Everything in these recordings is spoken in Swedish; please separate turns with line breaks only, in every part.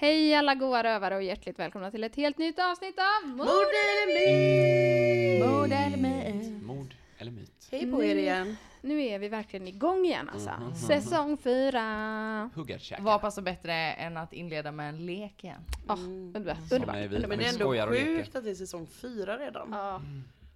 Hej alla goa rövare och hjärtligt välkomna till ett helt nytt avsnitt av Mord
Mord eller myt? Mord eller myt?
Hej på er igen.
Nu är vi verkligen igång igen alltså.
Mhm.
Säsong fyra.
Huggarkäkar.
Vad passar bättre än att inleda med en lek igen?
Ja, underbart.
Som
underbart.
är vi,
Men det är ändå sjukt att det är säsong fyra redan.
Ja.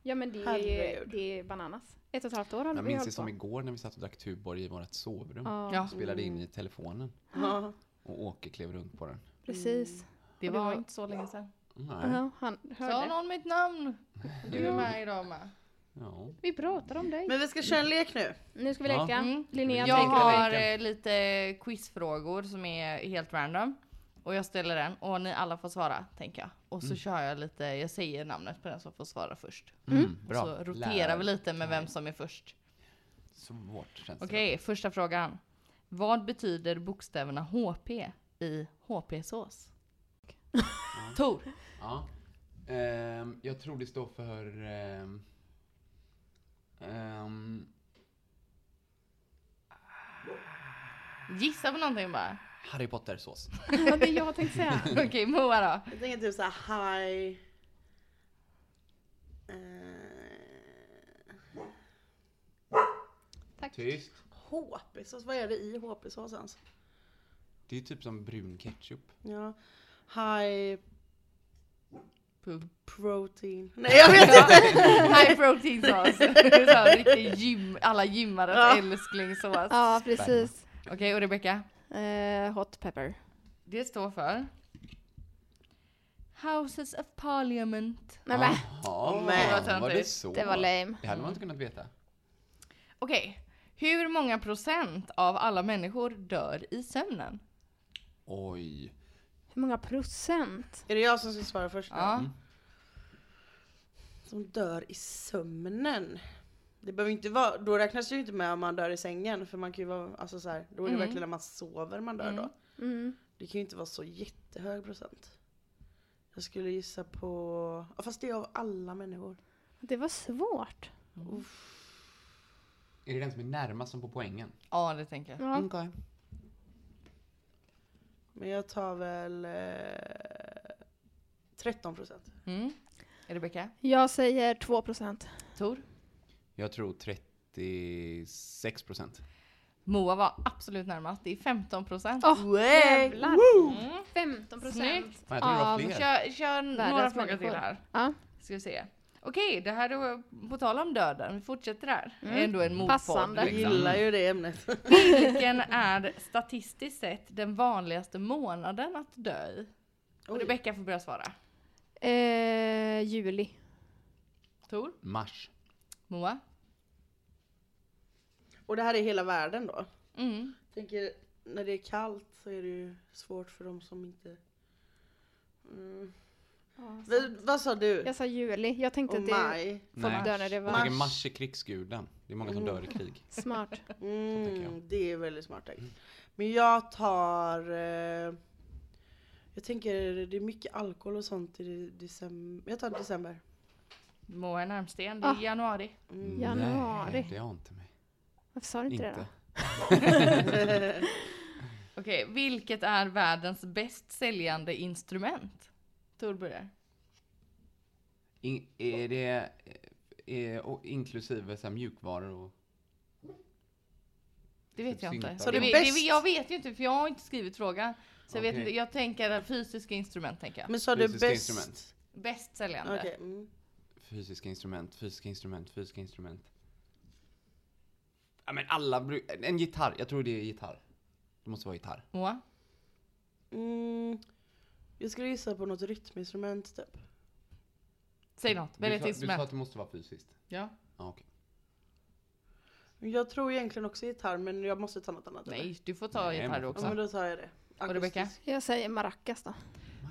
ja, men det är, det är bananas. Ett och ett halvt år har
Jag minns det som igår när vi satt och drack Tuborg i vårt sovrum.
Ja,
Ja,
Spelade in i telefonen
Ja.
och Åke klev runt på den.
Precis.
det
Och det
var
var-
inte så länge sedan.
Nej.
Ja, han
Sa någon mitt namn? Du är med idag med.
Ja.
Vi pratar om dig.
Men vi ska köra en lek nu.
Nu ska vi
Ja.
leka.
Mm.
Linnea
Jag har
leka.
eh, lite quizfrågor som är helt random. Och jag ställer den och ni alla får svara, tänker jag. Och så kör jag lite, jag säger namnet på den som får svara först.
Mm, bra.
Så roterar
Lär.
vi lite med vem som är först.
Svårt känns.
Okej, första frågan. Vad betyder bokstäverna HP i HP-sås? Tor.
Ja. Ehm, jag tror det står för... ehm, ehm,
Gissa på någonting bara.
Harry Potter-sås.
Ja, det jag tänkte säga.
Okej, Moa då.
Jag tänker typ såhär high... Eh,
Tyst.
HP-sås, vad är det i HP-sås ens?
Det är typ som brun ketchup.
Ja. High protein. Nej jag vet inte!
High protein sås. Riktig gym, alla gymmares
Ja.
älsklingssås.
Ja, precis.
Okej, och Rebecca?
Eh, hot pepper.
Det står för Houses of Parliament.
Nej men,
Jaha,
men.
var det så?
det var lame.
Det hade man inte kunnat veta.
Okej, hur många procent av alla människor dör i sömnen?
Oj.
Hur många procent?
Är det jag som ska svara först nu?
Ja.
Som dör i sömnen. Det behöver inte vara, då räknas det ju inte med om man dör i sängen för man kan ju vara, alltså så här, då är det
Mm.
verkligen när man sover man dör då.
Mm.
Det kan ju inte vara så jättehög procent. Jag skulle gissa på, fast det är av alla människor.
Det var svårt.
Är det den som är närmast som på poängen?
Ja, det tänker jag.
Ja.
Okej.
Men jag tar väl eh, 13 procent.
Mm. Rebecca?
Jag säger 2 procent.
Tor?
Jag tror 36 procent.
Moa var absolut närmast. Det är 15 procent.
Åh, jävlar! 15 procent.
Snyggt.
Jag tror det var
Av-
fler.
Kör, kör några frågor till här.
Ja.
Ska vi se. Okej, det här är på tal om döden. Vi fortsätter där.
Mm.
Ändå en motpodd.
Passande.
Jag
Liksom.
gillar ju det ämnet.
Vilken är statistiskt sett den vanligaste månaden att dö i? Och. Rebecka får börja svara.
Eh, juli.
Tor?
Mars.
Moa?
Och det här är hela världen då?
Mm.
tänker när det är kallt så är det ju svårt för de som inte... Mm. V- vad sa du?
Jag sa juli. Jag tänkte
Och
att det
maj?
folk
Nej.
dör när det
Jag
var
tänker Mars är krigsguden. Det är många som dör i krig.
smart.
Mm, det är väldigt smart tänkt. Men jag tar... Eh, jag tänker det är mycket alkohol och sånt i december. Jag tar december.
Moa är närmst igen. Det är
Ah.
januari.
Mm.
Januari.
Nej, det har inte mig.
Varför sa du inte, det
Inte.
då?
Okej, vilket är världens bäst säljande instrument? Tor börjar.
In, är det är, och inklusive så här, mjukvaror och...
Det vet jag inte.
Så
det,
det
det, jag vet ju inte för jag har inte skrivit frågan. Så jag vet inte, jag tänker fysiska instrument tänker jag.
Men sa du bäst?
instrument.
Bäst säljande.
Okej. Mm.
Fysiska instrument, fysiska instrument, fysiska instrument. Ja men alla brukar, en gitarr, jag tror det är gitarr. Det måste vara gitarr.
Moa?
Mm. Jag skulle gissa på något rytminstrument typ.
Säg något, välj ett
sa, du sa
instrument.
att det måste vara fysiskt.
Ja.
Ja, okej.
Jag tror egentligen också gitarr men jag måste ta något annat. eller?
Nej, du får ta
Nej,
gitarr
men-
du
Ja,
också.
men då tar jag det.
Och Rebecka?
Jag säger maracas då.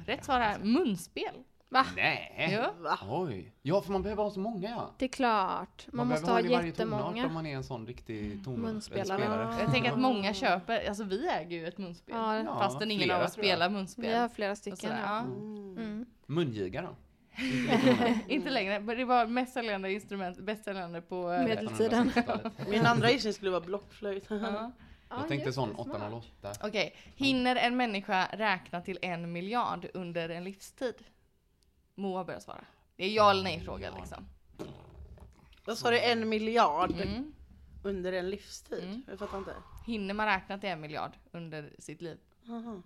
Rätt svar är munspel.
Va?
Nej!
Va?
Oj! Ja, för man behöver ha så många ja.
Det är klart. Man, måste
behöver
ha
tonart
jättemånga.
om man är en sån riktig ton
Munspelare.
Jag tänker att många köper, alltså vi äger ju ett munspel.
Ja,
Ja,
fastän ingen
flera,
av oss spelar munspel.
Vi har flera stycken. Ja. Mm.
Mungiga då?
Inte längre, men det var mest säljande instrument, bäst säljande på... eh,
Medeltiden.
1860-talet.
Min andra gissning skulle vara blockflöjt.
Ja.
Jag tänkte sån 808.
Okej, hinner en människa räkna till en miljard under en livstid? Moa börjar svara. Det är ja eller nej fråga liksom.
Vad sa du? En miljard
Mm.
under en livstid?
Mm.
Jag fattar inte.
Hinner man räkna till en miljard under sitt liv?
Aha.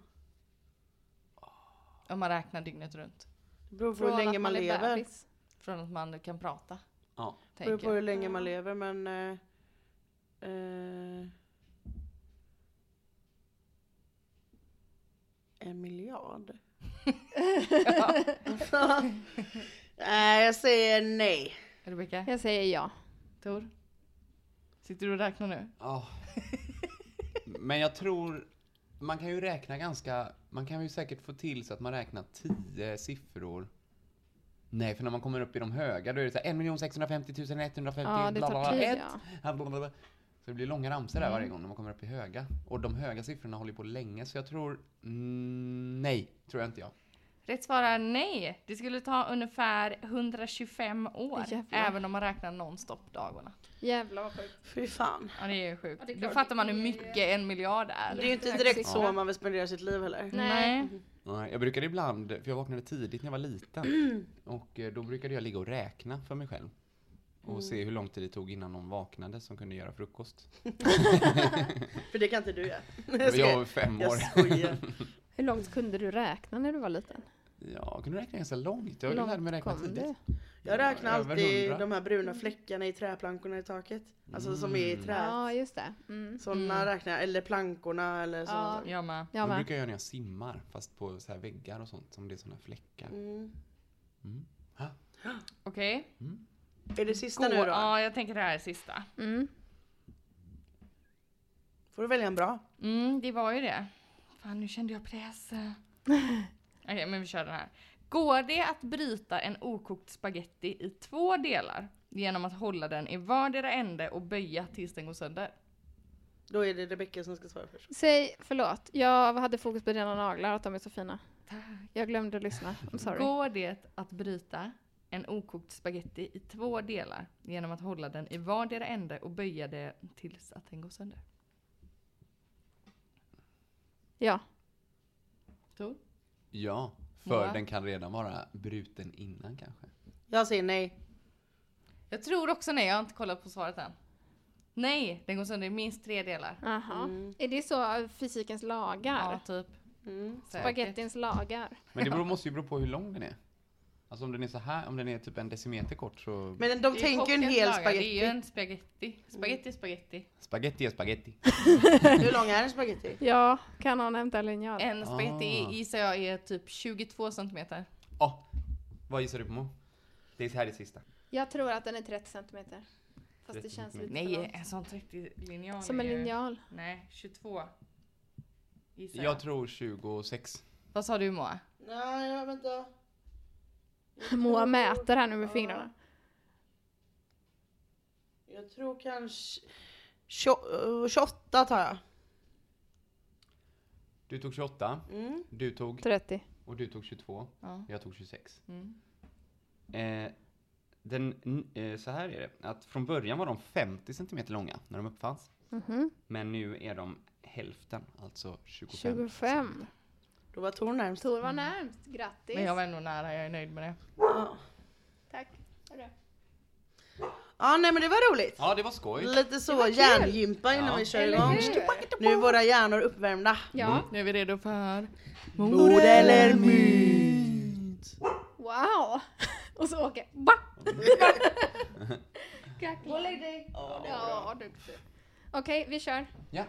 Om man räknar dygnet runt.
Det beror på
Från
hur länge man
är
lever.
bebis.
Från att man kan prata.
Ja.
Det beror på
Tänker.
hur länge man lever men... Eh, eh, en miljard? Nej, jag säger nej.
Rebecka?
Jag säger ja.
Tor? Sitter du och räknar nu?
Ja. Men jag tror, man kan ju räkna ganska, man kan ju säkert få till så att man räknar tio siffror. Nej, för när man kommer upp i de höga då är det så här 1 650 150
Ja, det tar tid, ja.
Så det blir långa ramsor där
Mm.
varje gång när man kommer upp i höga. Och de höga siffrorna håller på länge, så jag tror, mm, nej, tror jag inte jag.
Rätt svar är nej. Det skulle ta ungefär 125 år.
Jävlar.
Även om man räknar nonstop dagarna.
Jävlar vad sjukt.
Fy fan.
Ja det är ju sjukt.
Ja, är
Då fattar man hur mycket en miljard är.
Det är ju inte direkt så man vill spendera sitt liv heller.
Nej.
Nej, Jag brukade ibland, för jag vaknade tidigt när jag var liten. Och eh, då brukade jag ligga och räkna för mig själv. Och se hur lång tid det tog innan någon vaknade som kunde göra frukost.
För det kan inte du göra.
Jag var fem
Jag
år.
skojar.
Hur långt kunde du räkna när du var liten?
Ja, jag kunde räkna ganska långt. Jag lärde mig
långt
räkna tidigt.
du?
Jag räknar alltid
100.
de här bruna fläckarna i träplankorna i taket. Alltså som är i
Mm.
trä.
Ja, just det. Mm.
Sådana räknar jag. Eller plankorna eller sådana
Ja.
Jag med.
Jag
Det brukar jag göra när jag simmar, fast på så här väggar och sånt, som det är såna fläckar.
Mm.
Mm. Ha.
Är det sista
Gå-
nu då?
Ja, jag tänker det här är sista.
Mm.
Får du välja en bra?
Mm, det var ju det. Fan, nu kände jag press. Okej, men vi kör den här. Går det att bryta en okokt spaghetti i två delar genom att hålla den i vardera ände och böja tills den går sönder?
Då är det Rebecka som ska svara först.
Säg förlåt. Jag hade fokus på dina naglar, att de är så fina. Jag glömde lyssna. I'm sorry.
Går det att bryta en okokt spaghetti i två delar genom att hålla den i vardera ände och böja det tills att den går sönder?
Ja.
Tor?
Ja, för
Moa?
den kan redan vara bruten innan kanske.
Jag säger nej.
Jag tror också nej, jag har inte kollat på svaret än. Nej, den går sönder i minst tre delar.
Aha.
Mm.
Är det så av fysikens lagar?
Ja, typ.
Mm.
Spagettins lagar?
Men det beror, måste ju bero på hur lång den är. Alltså om den är så här, om den är typ en decimeter kort så...
Men de tänker ju en hel
lagar, Det är ju
spagetti.
en spaghetti. Spaghetti, spaghetti.
Spaghetti är spaghetti.
Hur lång är en spagetti?
Ja, kan någon hämta linjal?
En spaghetti
Ah.
gissar jag är typ 22 centimeter.
Ja, vad gissar du på Mo? Det är så här det sista.
Jag tror att den är 30 centimeter. Fast
30
det känns lite för
Nej, en sån 30 linjal
Som en linjal.
Nej, 22. Gissar jag.
Jag tror 26.
Vad sa du Moa?
Nej, jag vänta.
Moa mäter här nu med fingrarna.
Jag tror kanske... Tjo- eh, 28 tar jag.
Du tog 28,
Mm.
du tog,
30.
och du tog 22.
Ja.
Jag tog 26.
Mm.
Eh, den, n- eh, så här är det, att från början var de 50 cm långa när de uppfanns.
Mhm.
Men nu är de hälften, alltså 25.
25.
Då var Tor närmst.
Tor var närmst. Grattis.
Men jag var ändå nära, jag är nöjd med det.
Ja.
Tack. Hörru.
Ja nej men det var roligt.
Ja, det var skoj.
Lite så hjärngympa innan
Ja.
vi kör
Eller
igång.
hur?
Nu är våra hjärnor uppvärmda.
Ja,
Nu är vi redo för...
Mord eller myt?
wow! Och så åker ba! Gå och lägg dig. Ja, duktig. Okej, vi kör.
Ja.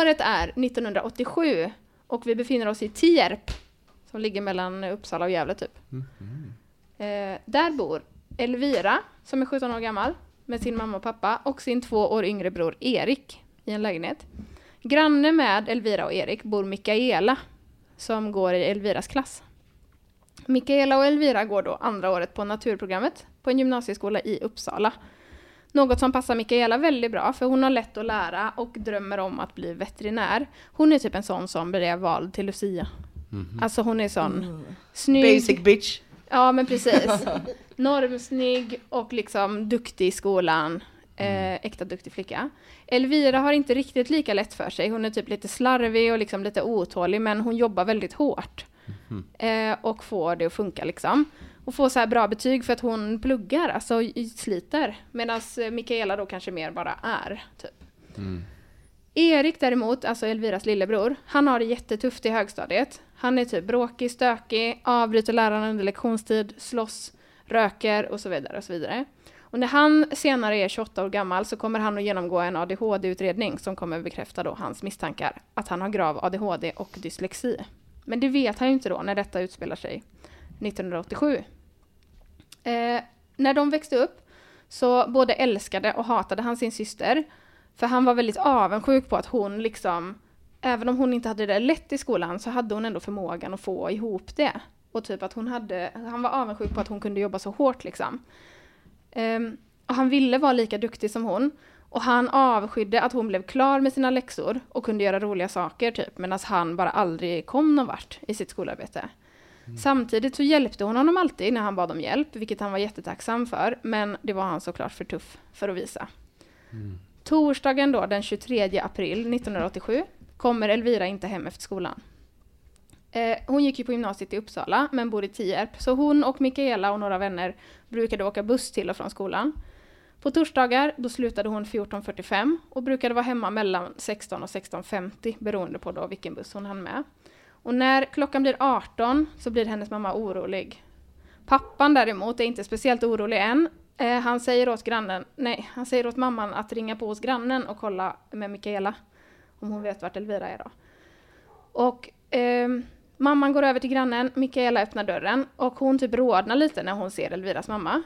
Året är 1987 och vi befinner oss i Tierp som ligger mellan Uppsala och Gävle typ. Eh, där bor Elvira som är 17 år gammal med sin mamma och pappa och sin två år yngre bror Erik i en lägenhet. Granne med Elvira och Erik bor Mikaela som går i Elviras klass. Mikaela och Elvira går då andra året på naturprogrammet på en gymnasieskola i Uppsala. Något som passar Mikaela väldigt bra, för hon har lätt att lära och drömmer om att bli veterinär. Hon är typ en sån som blev vald till Lucia. Alltså hon är sån snygg.
Basic bitch.
Ja men precis. Normsnygg och liksom duktig i skolan. Eh, äkta duktig flicka. Elvira har inte riktigt lika lätt för sig. Hon är typ lite slarvig och liksom lite otålig men hon jobbar väldigt hårt. Eh, och får det att funka liksom. Och får så här bra betyg för att hon pluggar, alltså sliter. Medan Mikaela då kanske mer bara är, typ. Erik däremot, alltså Elviras lillebror, han har det jättetufft i högstadiet. Han är typ bråkig, stökig, avbryter lärarna under lektionstid, slåss, röker och så vidare. Och så vidare. Och när han senare är 28 år gammal så kommer han att genomgå en ADHD-utredning som kommer bekräfta då hans misstankar att han har grav ADHD och dyslexi. Men det vet han ju inte då när detta utspelar sig 1987. Eh, när de växte upp så både älskade och hatade han sin syster. För han var väldigt avundsjuk på att hon liksom, även om hon inte hade det lätt i skolan så hade hon ändå förmågan att få ihop det. Och typ att hon hade, han var avundsjuk på att hon kunde jobba så hårt liksom. Um, och han ville vara lika duktig som hon. Och han avskydde att hon blev klar med sina läxor och kunde göra roliga saker typ, medan han bara aldrig kom någon vart i sitt skolarbete. Samtidigt så hjälpte hon honom alltid när han bad om hjälp, vilket han var jättetacksam för, men det var han såklart för tuff för att visa. Torsdagen då, den 23 april 1987, kommer Elvira inte hem efter skolan. Eh, hon gick ju på gymnasiet i Uppsala, men bor i Tierp, så hon och Mikaela och några vänner brukade åka buss till och från skolan. På torsdagar då slutade hon 14.45 och brukade vara hemma mellan 16 och 16.50 beroende på då vilken buss hon hann med. Och när klockan blir 18 så blir hennes mamma orolig. Pappan däremot är inte speciellt orolig än. Eh, han säger åt grannen, nej, han säger åt mamman att ringa på hos grannen och kolla med Mikaela om hon vet vart Elvira är då. Och eh, mamman går över till grannen, Mikaela öppnar dörren och hon typ rodnar lite när hon ser Elviras mamma.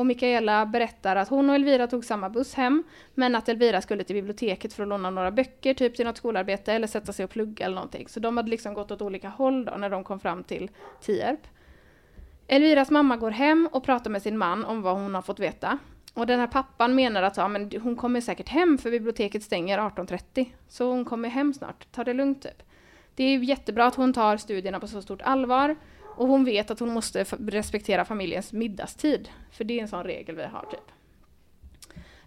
Och Mikaela berättar att hon och Elvira tog samma buss hem, men att Elvira skulle till biblioteket för att låna några böcker, typ till något skolarbete, eller sätta sig och plugga eller någonting. Så de hade liksom gått åt olika håll då när de kom fram till Tierp. Elviras mamma går hem och pratar med sin man om vad hon har fått veta. Och den här pappan menar att ja, men hon kommer säkert hem för biblioteket stänger 18.30. Så hon kommer hem snart, ta det lugnt typ. Det är jättebra att hon tar studierna på så stort allvar och hon vet att hon måste respektera familjens middagstid. För det är en sån regel vi har typ.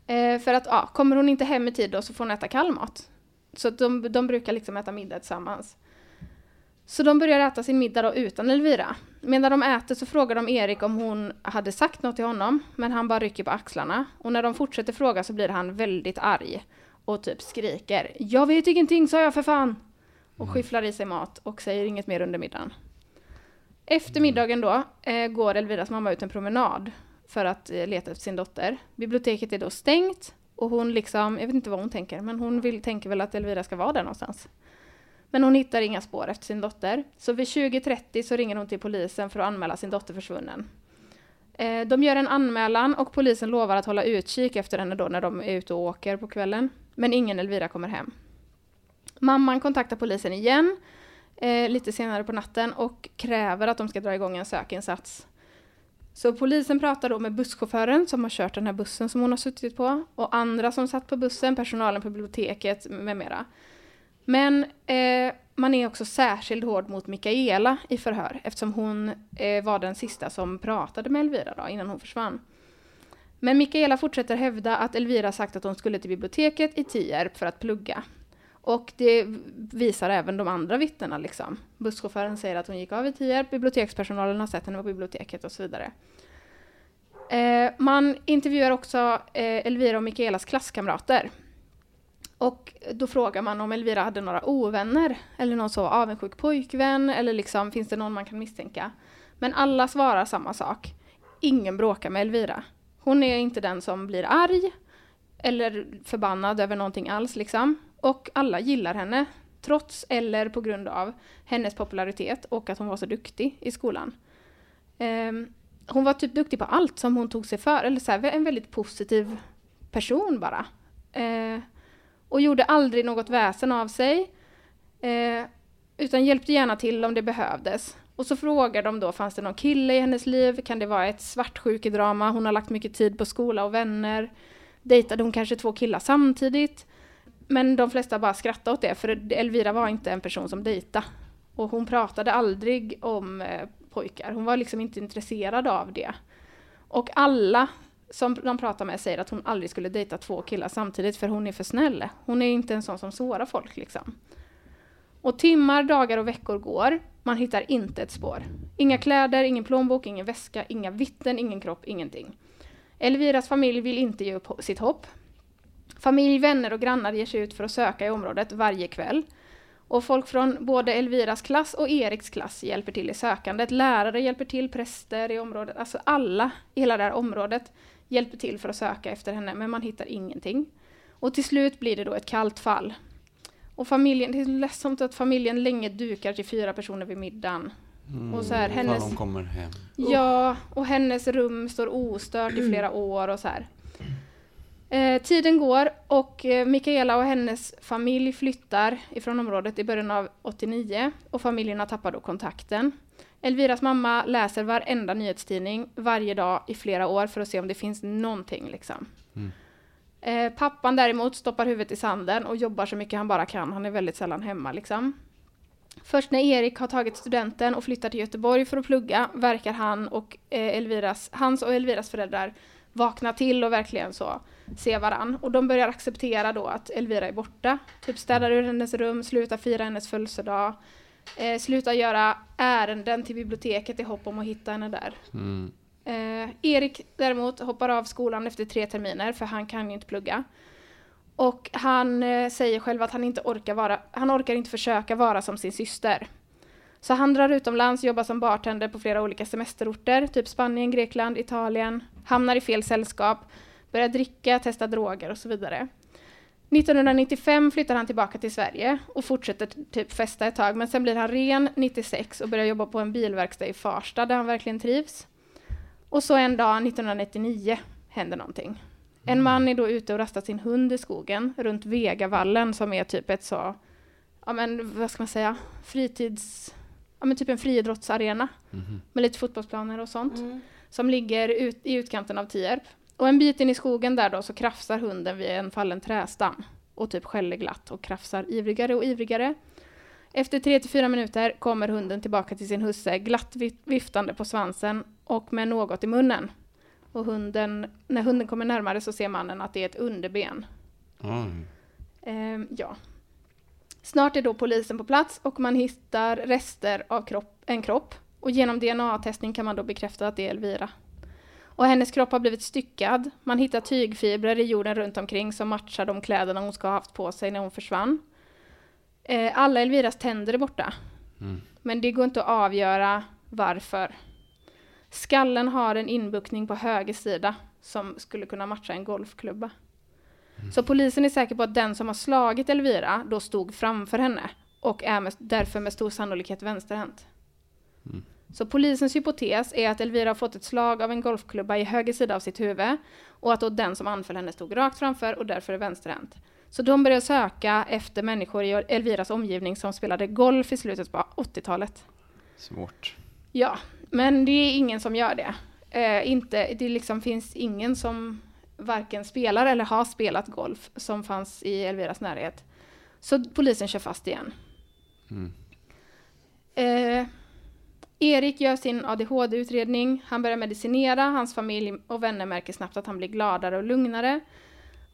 Eh, för att ja, kommer hon inte hem i tid då så får hon äta kall mat. Så de, de brukar liksom äta middag tillsammans. Så de börjar äta sin middag då utan Elvira. Medan de äter så frågar de Erik om hon hade sagt något till honom, men han bara rycker på axlarna. Och när de fortsätter fråga så blir han väldigt arg och typ skriker ”Jag vet ingenting, sa jag för fan!” och skyfflar i sig mat och säger inget mer under middagen. Efter middagen då eh, går Elviras mamma ut en promenad för att eh, leta efter sin dotter. Biblioteket är då stängt och hon liksom, jag vet inte vad hon tänker, men hon vill, tänker väl att Elvira ska vara där någonstans. Men hon hittar inga spår efter sin dotter. Så vid 20.30 så ringer hon till polisen för att anmäla sin dotter försvunnen. Eh, de gör en anmälan och polisen lovar att hålla utkik efter henne då när de är ute och åker på kvällen. Men ingen Elvira kommer hem. Mamman kontaktar polisen igen eh, lite senare på natten och kräver att de ska dra igång en sökinsats. Så polisen pratar då med busschauffören som har kört den här bussen som hon har suttit på och andra som satt på bussen, personalen på biblioteket med mera. Men eh, man är också särskilt hård mot Mikaela i förhör eftersom hon eh, var den sista som pratade med Elvira då, innan hon försvann. Men Mikaela fortsätter hävda att Elvira sagt att hon skulle till biblioteket i Tierp för att plugga. Och det visar även de andra vittnena. Liksom. Busschauffören säger att hon gick av i Tierp, bibliotekspersonalen har sett henne på biblioteket och så vidare. Eh, man intervjuar också eh, Elvira och Mikaelas klasskamrater. Och då frågar man om Elvira hade några ovänner eller någon så avundsjuk pojkvän eller liksom finns det någon man kan misstänka. Men alla svarar samma sak. Ingen bråkar med Elvira. Hon är inte den som blir arg eller förbannad över någonting alls liksom. Och alla gillar henne, trots eller på grund av hennes popularitet och att hon var så duktig i skolan. Um, hon var typ duktig på allt som hon tog sig för, eller så här, en väldigt positiv person bara. Uh, och gjorde aldrig något väsen av sig, uh, utan hjälpte gärna till om det behövdes. Och så frågar de då, fanns det någon kille i hennes liv? Kan det vara ett svartsjukedrama? Hon har lagt mycket tid på skola och vänner. Dejtade hon kanske två killar samtidigt? Men de flesta bara skrattade åt det, för Elvira var inte en person som dejta. Och hon pratade aldrig om eh, pojkar, hon var liksom inte intresserad av det. Och alla som de pratar med säger att hon aldrig skulle dejta två killar samtidigt, för hon är för snäll. Hon är inte en sån som sårar folk liksom. Och timmar, dagar och veckor går. Man hittar inte ett spår. Inga kläder, ingen plånbok, ingen väska, inga vittnen, ingen kropp, ingenting. Elviras familj vill inte ge upp sitt hopp. Familj, vänner och grannar ger sig ut för att söka i området varje kväll. Och folk från både Elviras klass och Eriks klass hjälper till i sökandet. Lärare hjälper till, präster i området, alltså alla i hela det här området hjälper till för att söka efter henne, men man hittar ingenting. Och till slut blir det då ett kallt fall. Och familjen, det är ledsamt att familjen länge dukar till fyra personer vid middagen.
Mm,
och så här, hennes,
de kommer hem.
Ja, och hennes rum står ostört i flera år och så här. Eh, tiden går och eh, Mikaela och hennes familj flyttar ifrån området i början av 89 och familjerna tappar då kontakten. Elviras mamma läser varenda nyhetstidning varje dag i flera år för att se om det finns någonting liksom.
Mm.
Eh, pappan däremot stoppar huvudet i sanden och jobbar så mycket han bara kan. Han är väldigt sällan hemma liksom. Först när Erik har tagit studenten och flyttar till Göteborg för att plugga verkar han och eh, Elviras, hans och Elviras föräldrar vakna till och verkligen så se varann. Och de börjar acceptera då att Elvira är borta. Typ städar ur hennes rum, slutar fira hennes födelsedag, eh, slutar göra ärenden till biblioteket i hopp om att hitta henne där.
Mm.
Eh, Erik däremot hoppar av skolan efter tre terminer för han kan ju inte plugga. Och han eh, säger själv att han inte orkar vara, han orkar inte försöka vara som sin syster. Så han drar utomlands, jobbar som bartender på flera olika semesterorter, typ Spanien, Grekland, Italien, hamnar i fel sällskap, börjar dricka, testa droger och så vidare. 1995 flyttar han tillbaka till Sverige och fortsätter typ festa ett tag, men sen blir han ren 96 och börjar jobba på en bilverkstad i Farsta där han verkligen trivs. Och så en dag 1999 händer någonting. En man är då ute och rastar sin hund i skogen runt Vegavallen som är typ ett så, ja men vad ska man säga, fritids, ja men typ en friidrottsarena
Mhm.
med lite fotbollsplaner och sånt
Mm.
som ligger ut, i utkanten av Tierp. Och en bit in i skogen där då så krafsar hunden vid en fallen trästam och typ skäller glatt och krafsar ivrigare och ivrigare. Efter 3-4 minuter kommer hunden tillbaka till sin husse glatt vi- viftande på svansen och med något i munnen. Och hunden, när hunden kommer närmare så ser mannen att det är ett underben.
Oj.
Ehm, ja. Snart är då polisen på plats och man hittar rester av kropp, en kropp. Och genom DNA-testning kan man då bekräfta att det är Elvira. Och hennes kropp har blivit styckad. Man hittar tygfibrer i jorden runt omkring som matchar de kläderna hon ska ha haft på sig när hon försvann. Eh, alla Elviras tänder är borta.
Mm.
Men det går inte att avgöra varför. Skallen har en inbuktning på höger sida som skulle kunna matcha en golfklubba. Så polisen är säker på att den som har slagit Elvira då stod framför henne och är med, därför med stor sannolikhet vänsterhänt. Så polisens hypotes är att Elvira har fått ett slag av en golfklubba i höger sida av sitt huvud och att då den som anföll henne stod rakt framför och därför är vänsterhänt. Så de börjar söka efter människor i Elviras omgivning som spelade golf i slutet på 80-talet.
Svårt.
Ja, men det är ingen som gör det. Eh, inte, det liksom finns ingen som varken spelar eller har spelat golf som fanns i Elviras närhet. Så polisen kör fast igen.
Mm.
Eh, Erik gör sin ADHD-utredning, han börjar medicinera, hans familj och vänner märker snabbt att han blir gladare och lugnare.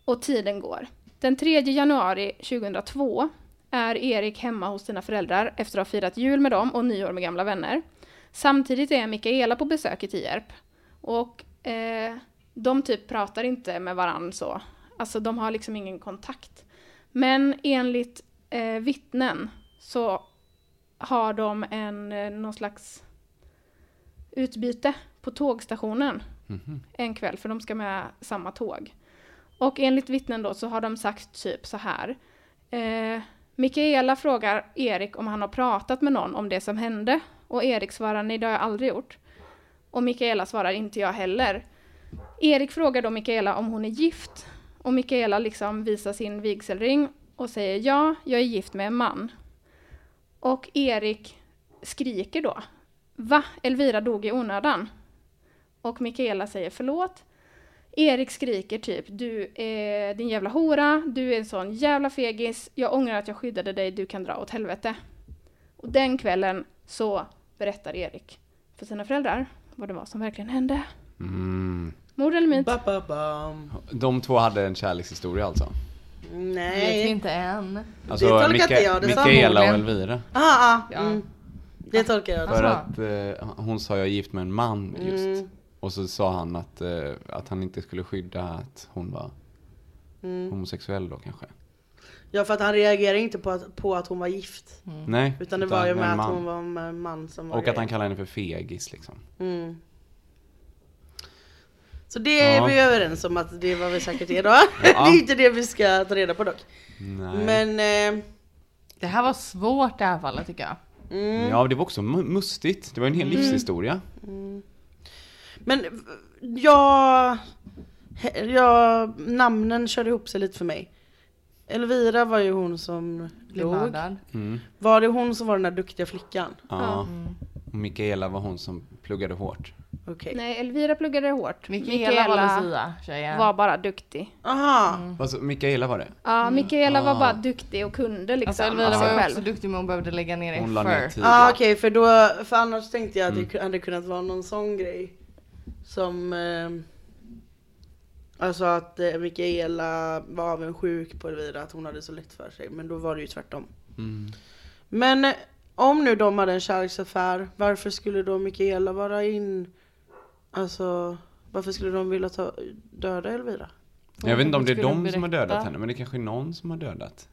Och tiden går. Den 3 januari 2002 är Erik hemma hos sina föräldrar efter att ha firat jul med dem och nyår med gamla vänner. Samtidigt är Mikaela på besök i Tierp. Och eh, de typ pratar inte med varandra så. Alltså de har liksom ingen kontakt. Men enligt eh, vittnen så har de en, eh, någon slags utbyte på tågstationen
Mhm.
en kväll, för de ska med samma tåg. Och enligt vittnen då så har de sagt typ så här. Eh, Mikaela frågar Erik om han har pratat med någon om det som hände. Och Erik svarar nej, det har jag aldrig gjort. Och Mikaela svarar inte jag heller. Erik frågar då Mikaela om hon är gift. Och Mikaela liksom visar sin vigselring och säger ja, jag är gift med en man. Och Erik skriker då. Va? Elvira dog i onödan. Och Mikaela säger förlåt. Erik skriker typ du är din jävla hora, du är en sån jävla fegis, jag ångrar att jag skyddade dig, du kan dra åt helvete. Och den kvällen så berättar Erik för sina föräldrar vad det var som verkligen hände.
Mm.
Mord eller myt?
Ba, ba, bam.
De två hade en kärlekshistoria alltså?
Vet vi
Nej.
inte än.
Alltså
Det tolkar
Mika-
inte jag, det
Mikaela och. Elvira.
Ah, ah,
Ja.
mm. Det tolkar jag.
För
Alltså.
att eh, hon sa jag är gift med en man just.
Mm.
Och så sa han att, eh, att han inte skulle skydda att hon var
Mm.
homosexuell då kanske.
Ja för att han reagerade inte på att, på att hon var gift.
Nej.
Utan det var ju
med
att hon var med en man som var
Och att han kallade henne för fegis liksom.
Mm. Så det är
Ja.
vi överens om att det var vi säkert det då. det är inte det vi ska ta reda på dock.
Nej.
Men... Eh,
Det här var svårt det här fallet tycker jag.
mm,
Ja, det var också mu- mustigt. Det var en hel livshistoria.
Men jag, jag... Namnen körde ihop sig lite för mig. Elvira var ju hon som
Blev mördad.
Mm.
Var det hon som var den där duktiga flickan?
Ja. Och Mikaela var hon som pluggade hårt.
Okej.
Nej, Elvira pluggade hårt.
Mikaela var
var bara duktig.
Aha!
Alltså, Mikaela var det?
Ja, Mikaela var
Ah.
bara duktig och kunde liksom
Alltså Elvira var
själv.
också duktig men hon behövde lägga ner
Hon la ner
effort.
tid.
Ja okej för då, för annars tänkte jag att
Mm.
det hade kunnat vara någon sån grej. Som eh, Alltså att eh, Mikaela var avundsjuk på Elvira att hon hade så lätt för sig. Men då var det ju tvärtom.
Mm.
Men eh, om nu de hade en kärleksaffär, varför skulle då Mikaela vara in... Alltså varför skulle de vilja ta, döda Elvira?
Jag vet inte om det är de som har dödat henne, men det kanske är någon som har dödat.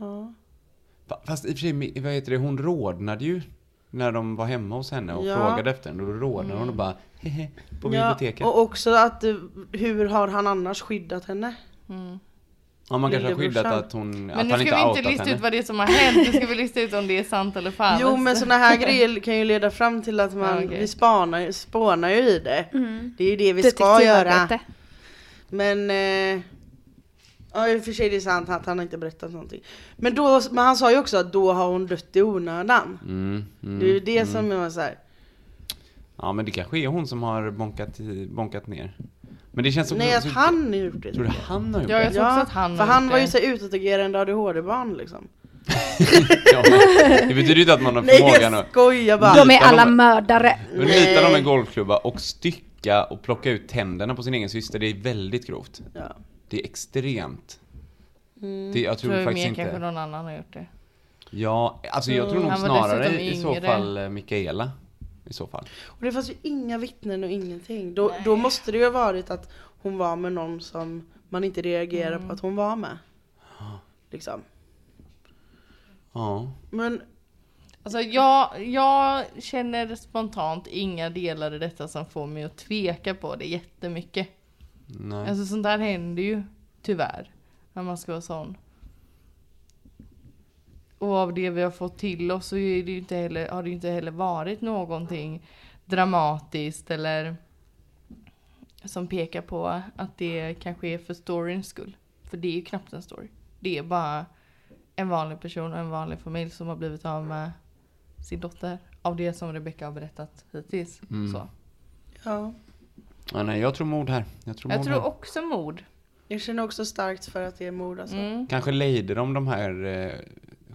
Ja.
Fa- Fast i och för sig, vad heter det, hon rodnade ju när de var hemma hos henne och
Ja.
frågade efter henne. Och då rodnade hon och bara hehe, på
Ja,
biblioteket.
och också att eh, hur har han annars skyddat henne?
Mm.
Ja, man kanske har skyddat att hon,
Men
att
nu
han
ska
inte
vi
outat
inte lista
henne.
ut vad det är som har hänt, nu ska vi lista ut om det är sant eller falskt.
Jo men såna här grejer kan ju leda fram till att man,
Ja, okej.
vi spanar, ju- spånar ju i det.
Mm.
Det är ju det vi ska göra. Men, eh, ja i och för sig det är sant att han har inte berättat någonting. Men, då, men han sa ju också att då har hon dött i onödan.
Mm, mm,
Det är ju det
mm.
som är så här.
Ja, men det kanske är hon som har bonkat, bonkat ner. Men det känns som...
Nej att
så-
han har gjort det.
Tror du han har gjort
Ja,
det?
jag tror också att han
för
har
han
gjort
var ju så utåtagerande ADHD-barn liksom.
ja, det betyder ju inte att man har
Nej
förmågan
jag
att
skojar bara.
De är alla
de-
mördare.
Rita dem
Nej.
med golfklubba och stycka och plocka ut tänderna på sin egen syster, det är väldigt grovt.
Ja.
Det är extremt.
Mm.
Det, jag tror
tror
faktiskt
mer
inte...
kanske någon annan har gjort det.
Ja, alltså jag tror nog
Han var
snarare i så fall eh, Mikaela. I så fall.
Och det fanns ju inga vittnen och ingenting. Då, då måste det ju ha varit att hon var med någon som man inte reagerar
Mm.
på att hon var med. Liksom.
Ja.
Men
Alltså jag, jag känner spontant inga delar i detta som får mig att tveka på det jättemycket.
Nej.
Alltså sånt där händer ju, tyvärr. När man ska vara sån. Och av det vi har fått till oss så är det ju inte heller, har det ju inte heller varit någonting dramatiskt eller som pekar på att det kanske är för storyns skull. För det är ju knappt en story. Det är bara en vanlig person och en vanlig familj som har blivit av med sin dotter. Av det som Rebecca har berättat hittills.
Mm.
Så.
ja.
ja. Nej, jag tror mord här. Jag tror
Jag
mord
tror
här.
också mord.
Jag känner också starkt för att det är mord alltså.
Mm.
Kanske lejde de de här eh,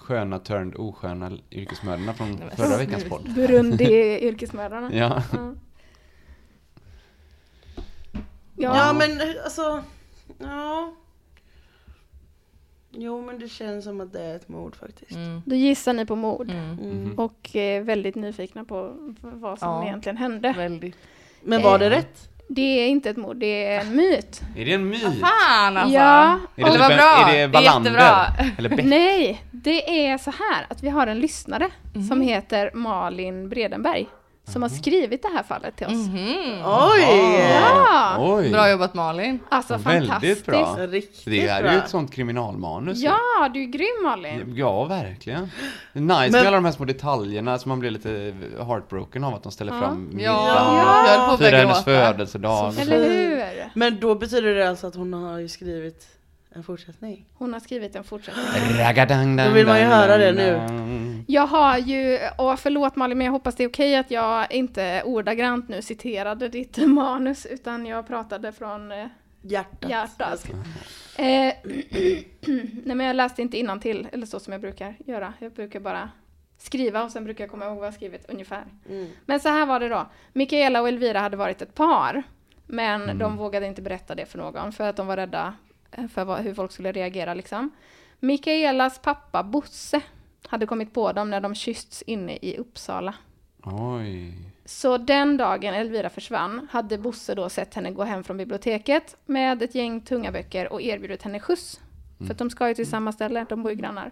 sköna turned osköna yrkesmödrarna från förra veckans podd.
Burundi-yrkesmördarna.
Ja.
Ja.
Ja,
Ja,
men eh, alltså, ja. Jo men det känns som att det är ett mord faktiskt.
Mm.
då gissar ni på mord.
Mm.
Mm.
Och är väldigt nyfikna på vad som
Ja.
egentligen hände.
Väldigt.
Men var det
Eh,
rätt?
Det är inte ett mord, det är en myt.
Är det en myt?
Fan alltså!
Ja.
Är det,
Eller
typ
vad
en-
bra!
är det Wallander? Eller Beck?
Nej, det är så här att vi har en lyssnare
Mhm.
som heter Malin Bredenberg som har skrivit det här fallet till oss.
Mhm.
Oj!
Ja!
Oj!
Bra jobbat Malin.
Alltså
Väldigt
fantastiskt.
bra.
Riktigt
Det är
bra.
ju ett sånt kriminalmanus.
Ja, du är grym Malin.
Ja, verkligen. Det är nice med alla de här små detaljerna som man blir lite heartbroken av att de ställer
Ja.
fram middag.
Ja, jag höll på att
Fira
börja
hennes födelsedag.
Eller hur?
Men då betyder det alltså att hon har ju skrivit en fortsättning?
Hon har skrivit en fortsättning.
Ragadang,
Då vill man ju höra det nu.
Jag har ju, och förlåt Malin, men jag hoppas det är okej att jag inte ordagrant nu citerade ditt manus, utan jag pratade från eh,
Hjärtat.
hjärtat. Eh, nej men jag läste inte innan till eller så som jag brukar göra. Jag brukar bara skriva och sen brukar jag komma ihåg vad jag skrivit ungefär.
Mm.
Men så här var det då. Mikaela och Elvira hade varit ett par. Men de vågade inte berätta det för någon för att de var rädda för vad, hur folk skulle reagera liksom. Mikaelas pappa Bosse hade kommit på dem när de kyssts inne i Uppsala.
Oj.
Så den dagen Elvira försvann hade Bosse då sett henne gå hem från biblioteket med ett gäng tunga böcker och erbjudit henne skjuts. För att de ska ju till samma ställe, de bor ju grannar.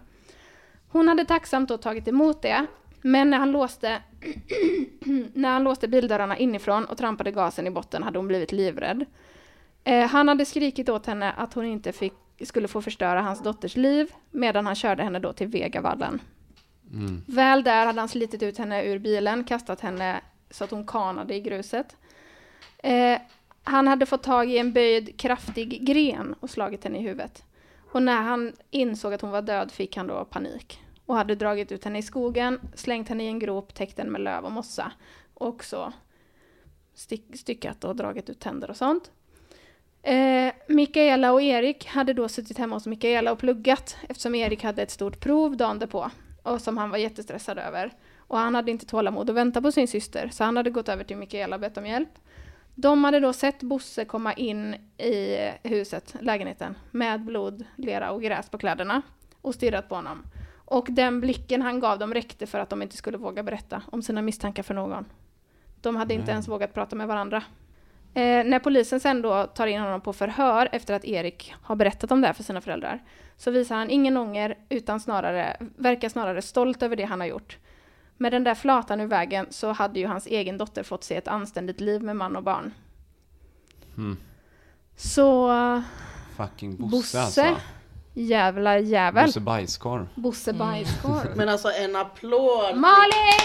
Hon hade tacksamt då tagit emot det, men när han låste, när han låste bildörrarna inifrån och trampade gasen i botten hade hon blivit livrädd. Eh, han hade skrikit åt henne att hon inte fick, skulle få förstöra hans dotters liv, medan han körde henne då till Vegavallen.
Mm.
Väl där hade han slitit ut henne ur bilen, kastat henne så att hon kanade i gruset. Eh, han hade fått tag i en böjd kraftig gren och slagit henne i huvudet. Och när han insåg att hon var död fick han då panik och hade dragit ut henne i skogen, slängt henne i en grop, täckt den med löv och mossa och så styckat och dragit ut tänder och sånt. Eh, Mikaela och Erik hade då suttit hemma hos Mikaela och pluggat eftersom Erik hade ett stort prov dagen därpå och som han var jättestressad över. Och han hade inte tålamod att vänta på sin syster, så han hade gått över till Mikaela och bett om hjälp. De hade då sett Bosse komma in i huset, lägenheten, med blod, lera och gräs på kläderna och stirrat på honom. Och den blicken han gav dem räckte för att de inte skulle våga berätta om sina misstankar för någon. De hade inte ens vågat prata med varandra. Eh, när polisen sen då tar in honom på förhör efter att Erik har berättat om det här för sina föräldrar så visar han ingen ånger utan snarare, verkar snarare stolt över det han har gjort. Med den där flatan ur vägen så hade ju hans egen dotter fått se ett anständigt liv med man och barn.
Mm.
Så
Fucking Bosse,
Bosse,
alltså.
jävlar jävel.
Bosse bajskorv.
Bosse bajskorv.
Men alltså en applåd!
Malin!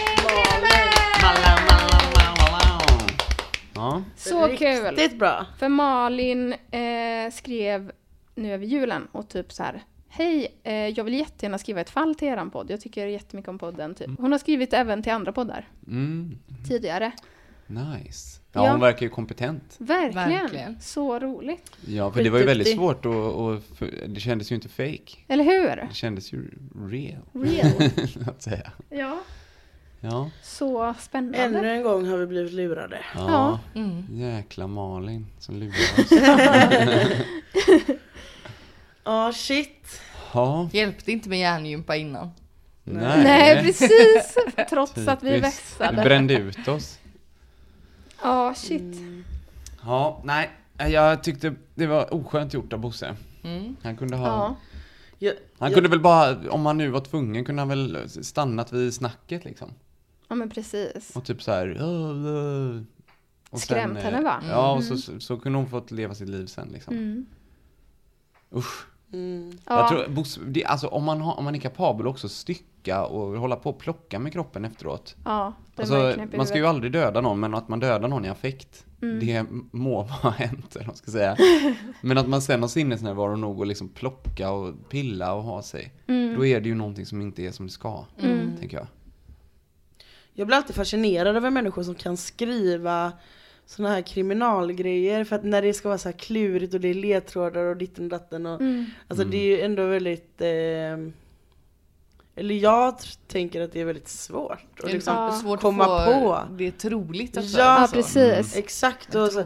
Ja.
Så kul!
Riktigt bra!
För Malin eh, skrev nu över julen och typ så här Hej, eh, jag vill jättegärna skriva ett fall till eran podd. Jag tycker jättemycket om podden. Typ. Hon har skrivit även till andra poddar
Mm.
tidigare.
Nice. Ja,
Ja.
hon verkar ju kompetent.
Verkligen.
Verkligen.
Så roligt.
Ja, för det var ju väldigt svårt och, och för, det kändes ju inte fake.
Eller hur?
Det kändes ju real,
Real.
att säga.
ja.
Ja.
Så spännande.
Ännu en gång har vi blivit lurade.
Ja.
Mm.
Jäkla Malin som lurar oss.
Ja, shit.
Ja.
Hjälpte inte med hjärngympa innan.
Nej.
Nej, precis. Trots att vi växlade.
Du brände ut oss.
Ja, shit.
Ja, nej. Jag tyckte det var oskönt gjort av Bosse.
Mm.
Han kunde ha...
Ja.
Jag,
Han
jag,
kunde väl bara, om han nu var tvungen, kunde han väl stannat vid snacket liksom.
Ja, men precis.
Och typ så här. Och
Skrämt
eh,
henne, va?
Ja, och så, så, så kunde hon fått leva sitt liv sen liksom.
Mm.
Usch.
mm,
Ja.
Jag tror, Bosse, det, alltså om man, har, om man är kapabel också stycka och hålla på och plocka med kroppen efteråt.
ja,
Alltså, man ska ju aldrig döda någon, men att man dödar någon i affekt,
Mm.
det må ha hänt, eller vad ska säga. Men att man sen har sinnesnärvaro nog att liksom plocka och pilla och ha sig,
Mm.
då är det ju någonting som inte är som det ska,
Mm.
tänker jag.
Jag blir alltid fascinerad över människor som kan skriva såna här kriminalgrejer för att när det ska vara så här klurigt och det är ledtrådar och ditten och datten och
Mm.
Alltså det är ju ändå väldigt eh, Eller jag tänker att det är väldigt svårt att
är
liksom
Ja.
svårt
komma
att få
på.
det troligt också.
Ja,
alltså.
precis.
Exakt och så.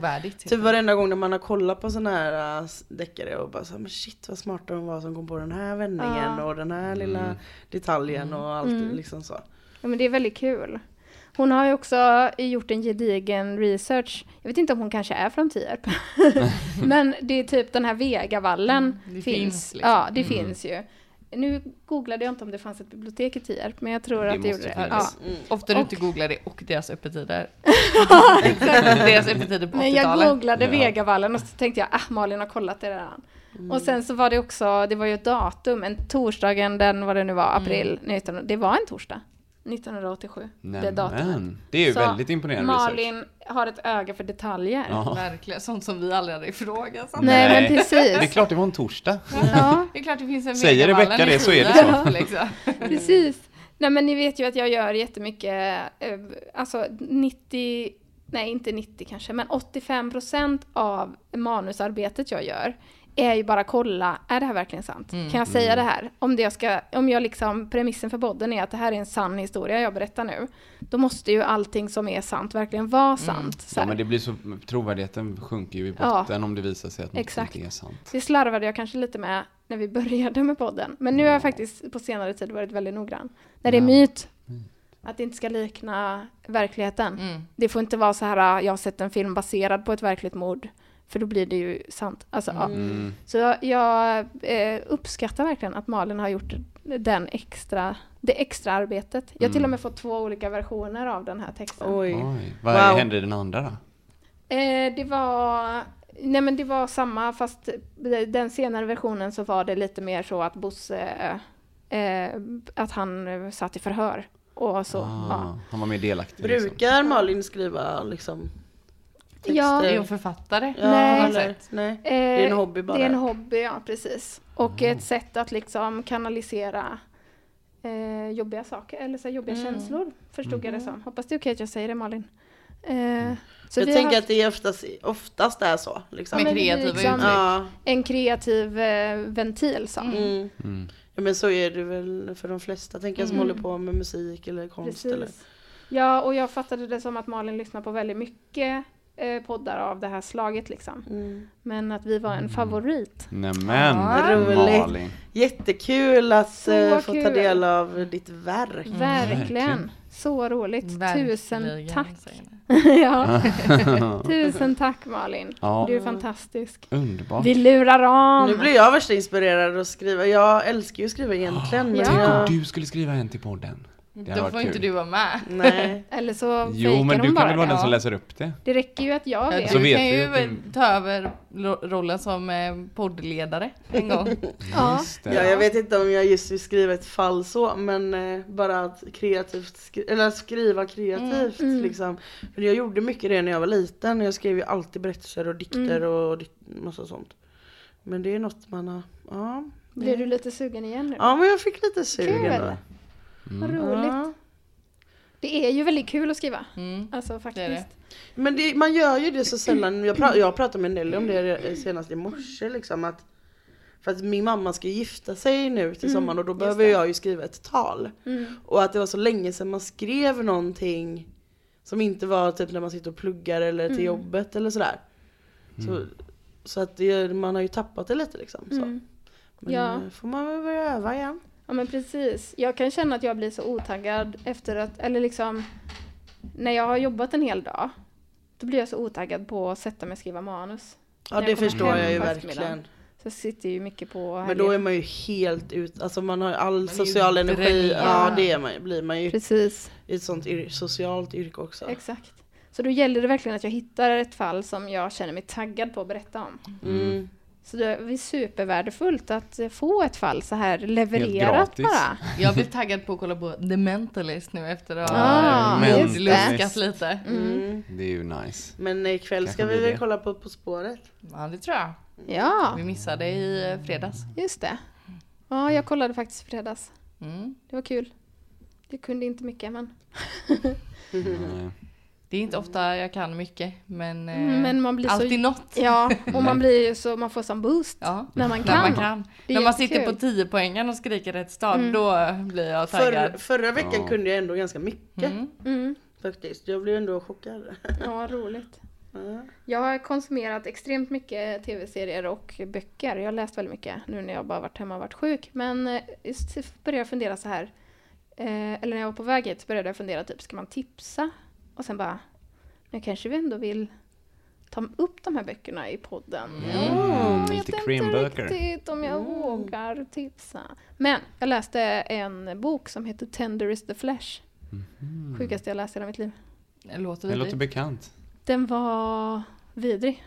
Typ varenda gång när man har kollat på såna här äh, deckare och bara så här, men shit vad smarta de var som kom på den här vändningen
Ja.
och den här lilla detaljen och allt
Mm.
liksom så.
Ja, men det är väldigt kul. Hon har ju också gjort en gedigen research. Jag vet inte om hon kanske är från Tierp. men det är typ den här Vegavallen
Mm, det
finns.
finns liksom.
Ja, det finns ju. Nu googlade jag inte om det fanns ett bibliotek i Tierp, men jag tror
Det
att det gjorde det.
finnas.
Ja.
Ofta du inte googlar det och deras öppettider. deras öppettider på
Men jag
80-talet.
googlade
Ja.
Vegavallen och så tänkte jag, ah Malin har kollat det redan.
Mm.
Och sen så var det också, det var ju ett datum, en torsdagen den, vad det nu var, april, 19, det var en torsdag. 1987, det datumet.
Nämen, det är ju
Så
väldigt imponerande research.
Malin har ett öga för detaljer.
Ja.
Verkligen, sånt som vi aldrig hade ifrågasatt.
Nej, men precis.
Det är klart det var en torsdag.
Ja,
Det är klart det finns en
Säger
i
det så är det
så.
Liksom.
precis. Nej men ni vet ju att jag gör jättemycket, eh, alltså 90, nej inte 90 kanske, men 85% av manusarbetet jag gör är ju bara kolla, är det här verkligen sant?
Mm.
Kan jag säga det här? Om, det jag ska, om jag liksom, premissen för podden är att det här är en sann historia jag berättar nu, då måste ju allting som är sant verkligen vara sant. Så
Ja men det blir så, trovärdigheten sjunker ju i
Ja.
botten om det visar sig att något
Exakt.
inte är sant.
Det slarvade jag kanske lite med när vi började med podden. Men nu har jag faktiskt på senare tid varit väldigt noggrann. När det är
Ja.
myt, att det inte ska likna verkligheten.
Mm.
Det får inte vara så här, jag har sett en film baserad på ett verkligt mord. För då blir det ju sant. Alltså, ja.
Mm.
Så jag, jag eh, uppskattar verkligen att Malin har gjort den extra, det extra arbetet. Jag har till och med fått två olika versioner av den här texten.
Oj.
Oj, vad
Wow.
hände i den andra då?
Eh, det var... Nej men det var samma fast den senare versionen så var det lite mer så att Bosse, eh, att han satt i förhör och så.
Ah,
Ja.
Han var mer delaktig liksom.
Brukar Malin skriva liksom texter?
Ja.
Är hon författare?
Ja,
Nej.
eller, nej.
Eh,
Det är en hobby bara.
Det är en hobby, ja precis. Och ett sätt att liksom kanalisera eh, jobbiga saker, eller så här jobbiga känslor, förstod jag det som. Hoppas det är okej att jag säger det Malin. Eh, så
jag tänker
haft
att det är oftast, oftast är så. Liksom.
Med kreativa
liksom-
uttryck.
Ja.
en kreativ eh, ventil så.
Mm.
Mm.
ja men så är det väl för de flesta tänker jag som
Mm.
håller på med musik eller konst eller.
Ja, och jag fattade det som att Malin lyssnar på väldigt mycket eh, poddar av det här slaget liksom.
mm.
Men att vi var en favorit.
Nämen,
Ja.
Roligt.
Malin.
Jättekul att
Så
eh, få ta
kul.
del av ditt verk.
Verkligen.
verkligen.
Så roligt. Tusen
Verkligen,
tack.
säger ni.
ja. Tusen tack Malin.
Ja.
Du är fantastisk.
Underbart.
Vi lurar om.
Nu blir jag värsta inspirerad att skriva. Jag älskar ju att skriva egentligen. Men
Ja.
Tänk om du skulle skriva en till podden. Det
Då får
kul.
inte du vara med.
nej.
Eller så
Jo, men du kan
bara
väl vara
det.
den som läser upp det?
Det räcker ju att jag
Ja,
vet.
Så
du
vet
kan
vi
ju
du-
ta över ro- rollen som eh, poddledare en gång.
Ja.
Ja, jag vet inte om jag just vill skriva ett fall så, men eh, bara att kreativt skri- eller skriva kreativt
Mm.
liksom. För jag gjorde mycket det när jag var liten. Jag skrev ju alltid berättelser och dikter
Mm.
och massa sånt. Men det är något man har, ja.
Blir du lite sugen igen nu?
Ja men jag fick lite sugen
Kul.
då.
Vad roligt.
Ja.
Det är ju väldigt kul att skriva.
Mm.
Alltså
Det
faktiskt.
är det.
Men det, man gör ju det så sällan. Jag, pra, jag pratade med Nelly om det senast i morse liksom att för att min mamma ska gifta sig nu till sommaren och då behöver
det.
jag ju skriva ett tal.
Mm.
Och att det var så länge sedan man skrev någonting som inte var typ när man sitter och pluggar eller till
Mm.
jobbet eller sådär. Så, så att det, man har ju tappat det lite liksom. Så.
Mm.
Men
Ja.
får man väl börja öva igen.
Ja men precis. Jag kan känna att jag blir så otaggad efter att, eller liksom när jag har jobbat en hel dag, då blir jag så otaggad på att sätta mig och skriva manus.
Ja
När
det
jag
förstår jag ju verkligen.
Så jag sitter ju mycket på
Men då är man ju helt ut, alltså man har all
ju
social energi, ja det är man, blir man ju
Precis,
i ett sånt yr- socialt yrke också.
exakt. Så då gäller det verkligen att jag hittar ett fall som jag känner mig taggad på att berätta om.
Mm.
Så det är supervärdefullt att eh, få ett fall så här levererat
gratis.
bara.
Jag blir taggad på att kolla på The Mentalist nu efter att
Ah,
ha mm, luskat lite.
Mm.
Det är ju nice.
Men ikväll ska vi väl kolla på På spåret?
Ja, det tror jag.
Ja,
Vi missade i eh, fredags.
just det. Ja, jag kollade faktiskt i fredags.
Mm.
Det var kul. Jag kunde inte mycket men
Nej.
Det är inte ofta jag kan mycket, men, eh,
Mm, Men man blir så-
alltid något.
Ja, och man blir så, man får sån boost
Ja,
när man
när
kan.
man kan. När man sitter på 10 poängen och skriker rätt stad,
Mm.
då blir jag taggad.
förra veckan
Ja.
kunde jag ändå ganska mycket
Mm.
Mm.
faktiskt. Jag blev ändå chockad.
Ja, roligt.
Ja.
Jag har konsumerat extremt mycket tv-serier och böcker. Jag har läst väldigt mycket nu när jag bara varit hemma och varit sjuk. Men eh, just började jag fundera så här. Eh, eller när jag var på väg hit så började jag fundera typ, ska man tipsa? Och sen bara, men kanske vi ändå vill ta upp de här böckerna i podden.
Mm,
jag
lite
inte riktigt om jag vågar tipsa. Men jag läste en bok som heter Tender is the flesh. Sjukaste jag läst i hela mitt liv.
Det låter
Det låter bekant.
Den var vidrig.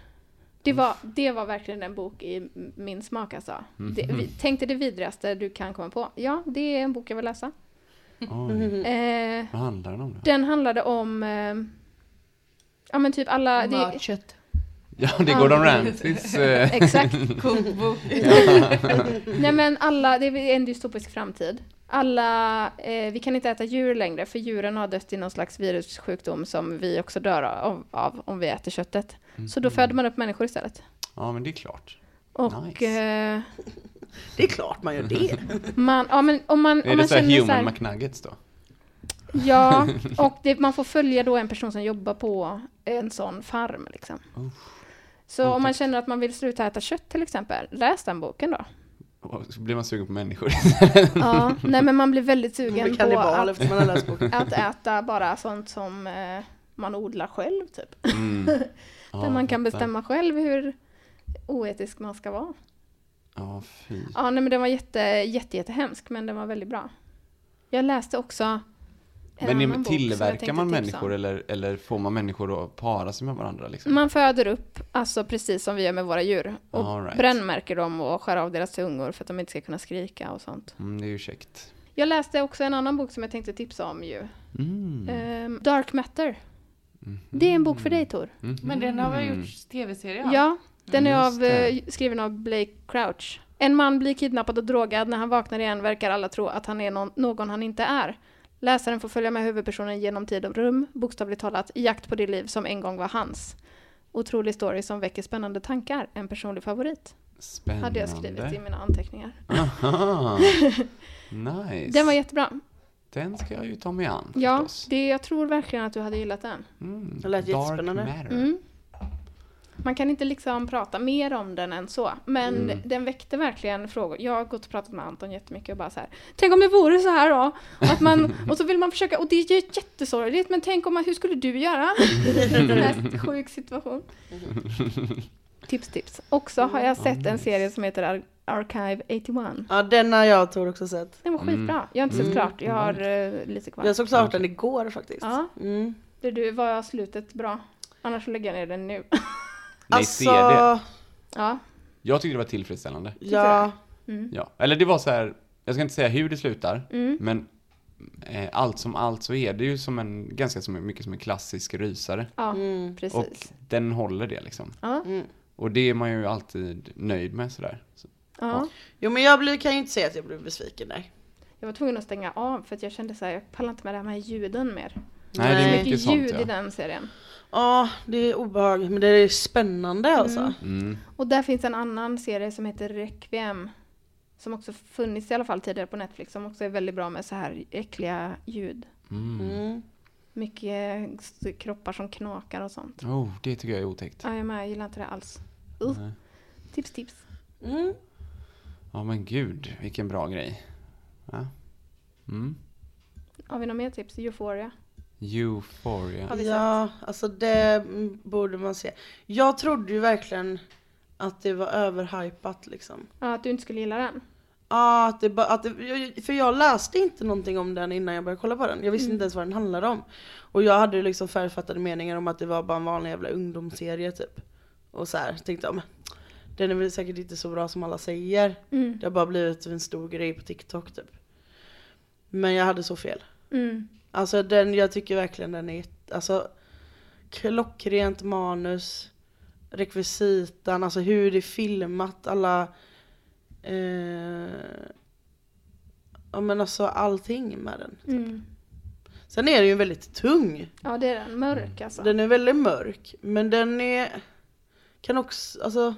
Det var, det var verkligen en bok i min smak alltså. Det, vi, tänk dig det vidrigaste du kan komma på. Ja, det är en bok jag vill läsa.
Oj,
Eh,
vad handlar den om då?
den handlade om... Eh, ja men typ alla... Det,
Mötkött.
Ja, det är Gordon Ramsays... eh,
exakt.
Kokbok.
Nej men alla, det är en dystopisk framtid. Alla, eh, vi kan inte äta djur längre för djuren har dött i någon slags virussjukdom som vi också dör av, av om vi äter köttet. Så då föder man upp människor istället.
Ja, men det är klart.
Och
Nice.
eh,
Det är klart man gör det.
man, ja men om man,
Är
om
det
man
så här
känner
human
så här,
McNuggets då?
Ja, och det, man får följa då en person som jobbar på en sån farm liksom. Så om man känner att man vill sluta äta kött till exempel, läs den boken då.
Så blir man sugen på människor.
Ja, nej men man blir väldigt
Man
sugen
blir
på att,
efter man har läst boken.
att äta bara sånt som eh, man odlar själv typ.
Mm. Ja,
Där man kan bestämma själv hur oetisk man ska vara.
Ja, fy.
Ja, nej men den var jätte, jätte, jättehemsk men den var väldigt bra. Jag läste också en
Men
annan
är-
bok som jag
tillverkar
tänkte
man människor eller, eller får man människor att para sig med varandra? Liksom?
Man föder upp, alltså precis som vi gör med våra djur. Och
All right.
brännmärker dem och skär av deras tungor för att de inte ska kunna skrika och sånt.
Mm, det är ju käckt.
Jag läste också en annan bok som jag tänkte tipsa om ju.
Mm.
Ehm, Dark Matter. Det är en bok för dig Tor.
Mhm.
Men den har väl gjorts tv-serie?
Ja, den är
Mm,
av, eh, skriven av Blake Crouch. En man blir kidnappad och drogad. När han vaknar igen verkar alla tro att han är någon, någon han inte är. Läsaren får följa med huvudpersonen genom tid och rum, bokstavligt talat, i jakt på det liv som en gång var hans. Otrolig story som väcker spännande tankar. En personlig favorit.
Spännande.
Hade jag skrivit i mina anteckningar.
Aha. Nice.
Den var jättebra.
Den ska jag ju ta mig an
Ja,
förstås.
det, jag tror verkligen att du hade gillat den.
Mm.
Det lät
Dark
jättespännande.
Matter.
Mm. Man kan inte liksom prata mer om den än så, men
Mm.
den väckte verkligen frågor. Jag har gått och pratat med Anton jättemycket och bara så här. Tänk om det vore så här då? Att man, och så vill man försöka, och det är jättesorgligt, men tänk om man, hur skulle du göra? En sån här sjuk situation. Tips, tips. Också har jag sett en serie som heter Ar- Archive 81.
Ja, den har jag och Tor också sett.
Den var skitbra. Jag har inte sett
Mm.
klart, jag har eh, lite kvar.
Jag såg klart den igår faktiskt.
Ja.
Mm.
Det du, var slutet bra? Annars lägger jag ner den nu.
Nej, se det.
Alltså,
ja.
Jag tyckte det var tillfredsställande.
ja.
Ja. Eller det var så här, jag ska inte säga hur det slutar,
Mm.
men eh, allt som allt så är det ju som en, ganska som, mycket som en klassisk rysare.
Ja,
Mm.
precis.
Och den håller det liksom.
Ja,
Mm.
Och det är man ju alltid nöjd med sådär. Så,
ja.
Jo men jag blir, kan ju inte säga att jag blev besviken nej.
Jag var tvungen att stänga av för att jag kände så här, jag pallar inte med det här med ljuden mer.
nej, det är
Mycket
mycket sånt
ljud i
ja.
den serien.
Ja, det är obehagligt men det är spännande alltså.
Mm.
Och där finns en annan serie som heter Requiem. Som också funnits i alla fall tidigare på Netflix. Som också är väldigt bra med så här äckliga ljud.
Mm.
Mm.
Mycket kroppar som knakar och sånt.
Oh, det tycker jag är otäckt.
Ja, jag är med, jag gillar inte det alls. Uh.
Nej.
Tips, tips.
Mm.
Ja men gud, vilken bra grej. Ja. Mm.
Har vi några mer tips? Euphoria.
Euphoria.
Ja, alltså det borde man se. Jag trodde ju verkligen att det var överhypat liksom.
Ja, att du inte skulle gilla den.
Ja, att det, att det, för jag läste inte någonting om den innan jag började kolla på den. Jag visste
Mm.
inte ens vad den handlade om. Och jag hade liksom förutfattade meningar om att det var bara en vanlig jävla ungdomsserie typ. Och så här tänkte jag, den är väl säkert inte så bra som alla säger.
Mm.
Det har bara blivit en stor grej på TikTok typ. Men jag hade så fel.
Mm.
Alltså den, jag tycker verkligen den är, alltså klockrent manus, rekvisitan, alltså hur det är filmat, alla, eh, ja men alltså allting med den.
Mm.
Sen är den ju väldigt tung.
Ja det är den, mörk alltså.
Den är väldigt mörk. Men den är, kan också, alltså.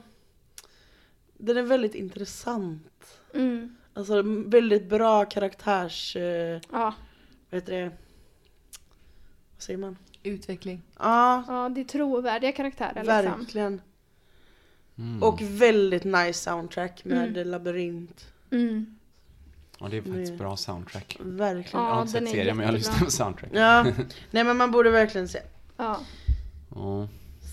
Den är väldigt intressant.
Mm.
Alltså väldigt bra karaktärs, eh,
Ja.
vad heter det? Säger man?
Utveckling.
Ja,
ja, det är trovärdiga karaktärer liksom.
verkligen.
Mm.
Och väldigt nice soundtrack med
Mm.
labyrint.
Mm.
Ja, det är faktiskt
Mm.
bra soundtrack.
Verkligen.
Jag har
Ja,
inte sett serien men jag har lyssnat på soundtrack.
Ja, nej men man borde verkligen se.
Ja.
Ja.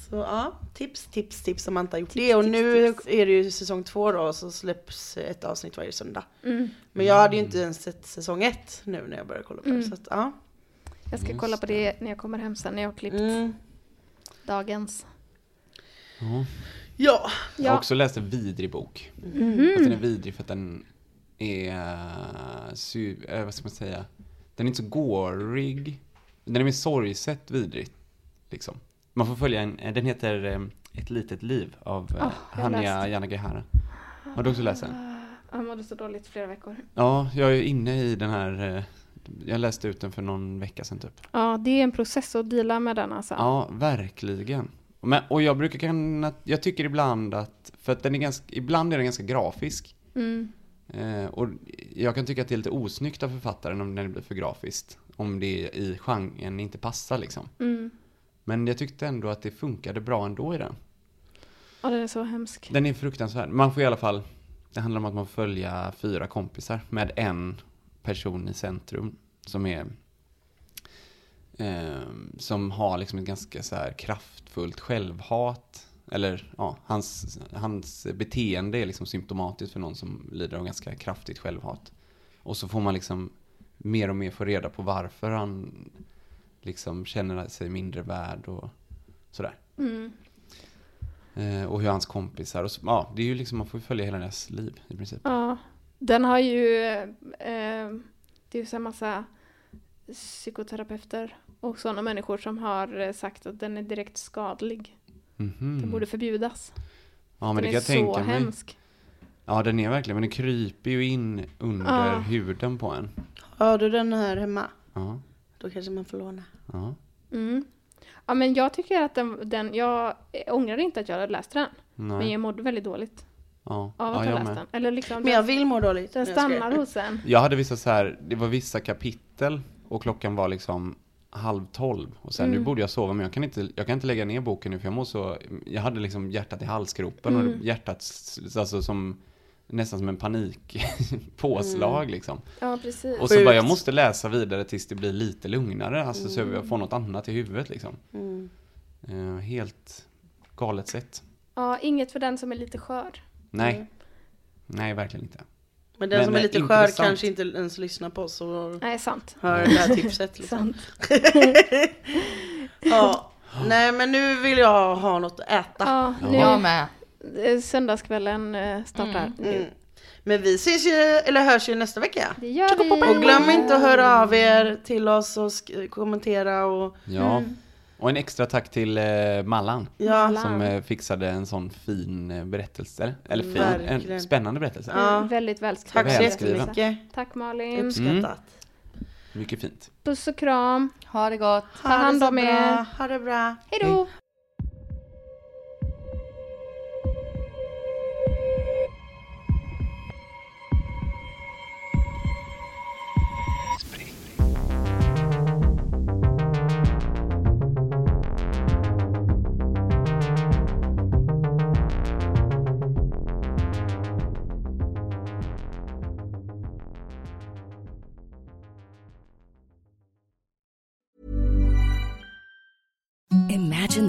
Så ja, tips, tips, tips om man inte har gjort
Tips,
det. Och
tips,
nu
tips.
är det ju säsong två då, så släpps ett avsnitt varje söndag.
Mm.
Men jag hade ju inte ens sett säsong ett nu när jag började kolla på det.
Mm.
Så att, ja.
Jag ska
Just
kolla på
det.
när jag kommer hem sen när jag har klippt
Mm.
dagens.
Ja.
Ja,
Jag har också läst en vidrig bok.
Mhm.
Fast den är vidrig för att den är, eh, vad ska man säga, den är inte så gårig. Den är mer sorgset vidrig. Liksom. Man får följa en, eh, den heter eh, Ett litet liv av
har
Hania. Yanagihara. Har du också läst den?
Jag mådde så dåligt flera veckor.
Ja, jag är inne i den här, jag läste ut den för någon vecka sedan typ.
Ja, det är en process att deala med den alltså.
Ja, verkligen. Men, och jag brukar kunna, jag tycker ibland att, för att den är ganska, ibland är den ganska grafisk.
Mm.
Eh, och jag kan tycka att det är lite osnyggt av författaren om det blir för grafiskt. Om det i genren inte passar liksom.
Mm.
Men jag tyckte ändå att det funkade bra ändå i den.
Ja, den är så hemsk.
Den är fruktansvärd. Man får i alla fall, det handlar om att man får följa fyra kompisar med en person i centrum som är eh, som har liksom ett ganska så här kraftfullt självhat. Eller ja, hans, hans beteende är liksom symptomatiskt för någon som lider av ganska kraftigt självhat. Och så får man liksom mer och mer få reda på varför han liksom känner sig mindre värd och sådär.
Mm.
Eh, och hur hans kompisar, och så, ja, det är ju liksom, man får följa hela deras liv i princip.
Ja, den har ju, eh, det är ju så här massa psykoterapeuter och sådana människor som har eh, sagt att den är direkt skadlig.
Mhm.
Den borde förbjudas.
Ja, men
den
det
är så
tänka mig.
hemsk.
Ja, den är verkligen, men den kryper ju in under
Ja.
huden på en.
har du den här hemma?
Ja,
Då kanske man får låna.
ja.
Mm. Ja, men jag tycker att den, den, jag ångrar inte att jag hade läst den. Men
Nej.
jag mådde väldigt dåligt
Ja,
av att
ja jag
läst
med.
den. Eller liksom,
Men jag vill må dåligt.
den stannar hos en.
Jag hade vissa så här, det var vissa kapitel och klockan var liksom halv tolv. Och sen
Mm.
nu borde jag sova men jag kan, inte, jag kan inte lägga ner boken nu för jag mår så, jag hade liksom hjärtat i halsgropen
Mm.
och hjärtat alltså som nästan som en panikpåslag liksom.
Ja, precis.
Och så
Sjukt.
bara, jag måste läsa vidare tills det blir lite lugnare, alltså så jag får något annat i huvudet liksom.
Mm.
Eh, helt galet sätt.
Ja, inget för den som är lite skör.
Nej,
Mm.
nej verkligen inte.
Men den
Men,
som är lite skör
intressant.
kanske inte ens lyssnar på oss och
Nej, sant.
hör det här tipset liksom.
sant.
Ja. Nej men nu vill jag ha något att äta.
Ja, nu
Jag med.
eh, söndagskvällen eh, startar nu.
Mm. Men vi ses ju, eller hörs ju nästa vecka.
Det gör vi.
Och glöm inte att höra av er till oss och kommentera och
Ja.
Mm.
Och en extra tack till eh, Mallan.
ja.
Som eh, fixade en sån fin eh, berättelse. Eller fin,
Verkligen.
en spännande berättelse.
Ja.
Mm, Väldigt välskriven.
Tack så jättemycket.
Tack Malin.
Uppskattat.
Mycket fint.
Puss och kram.
Ha det gott.
Ta hand om
bra.
er.
Ha det bra.
Hej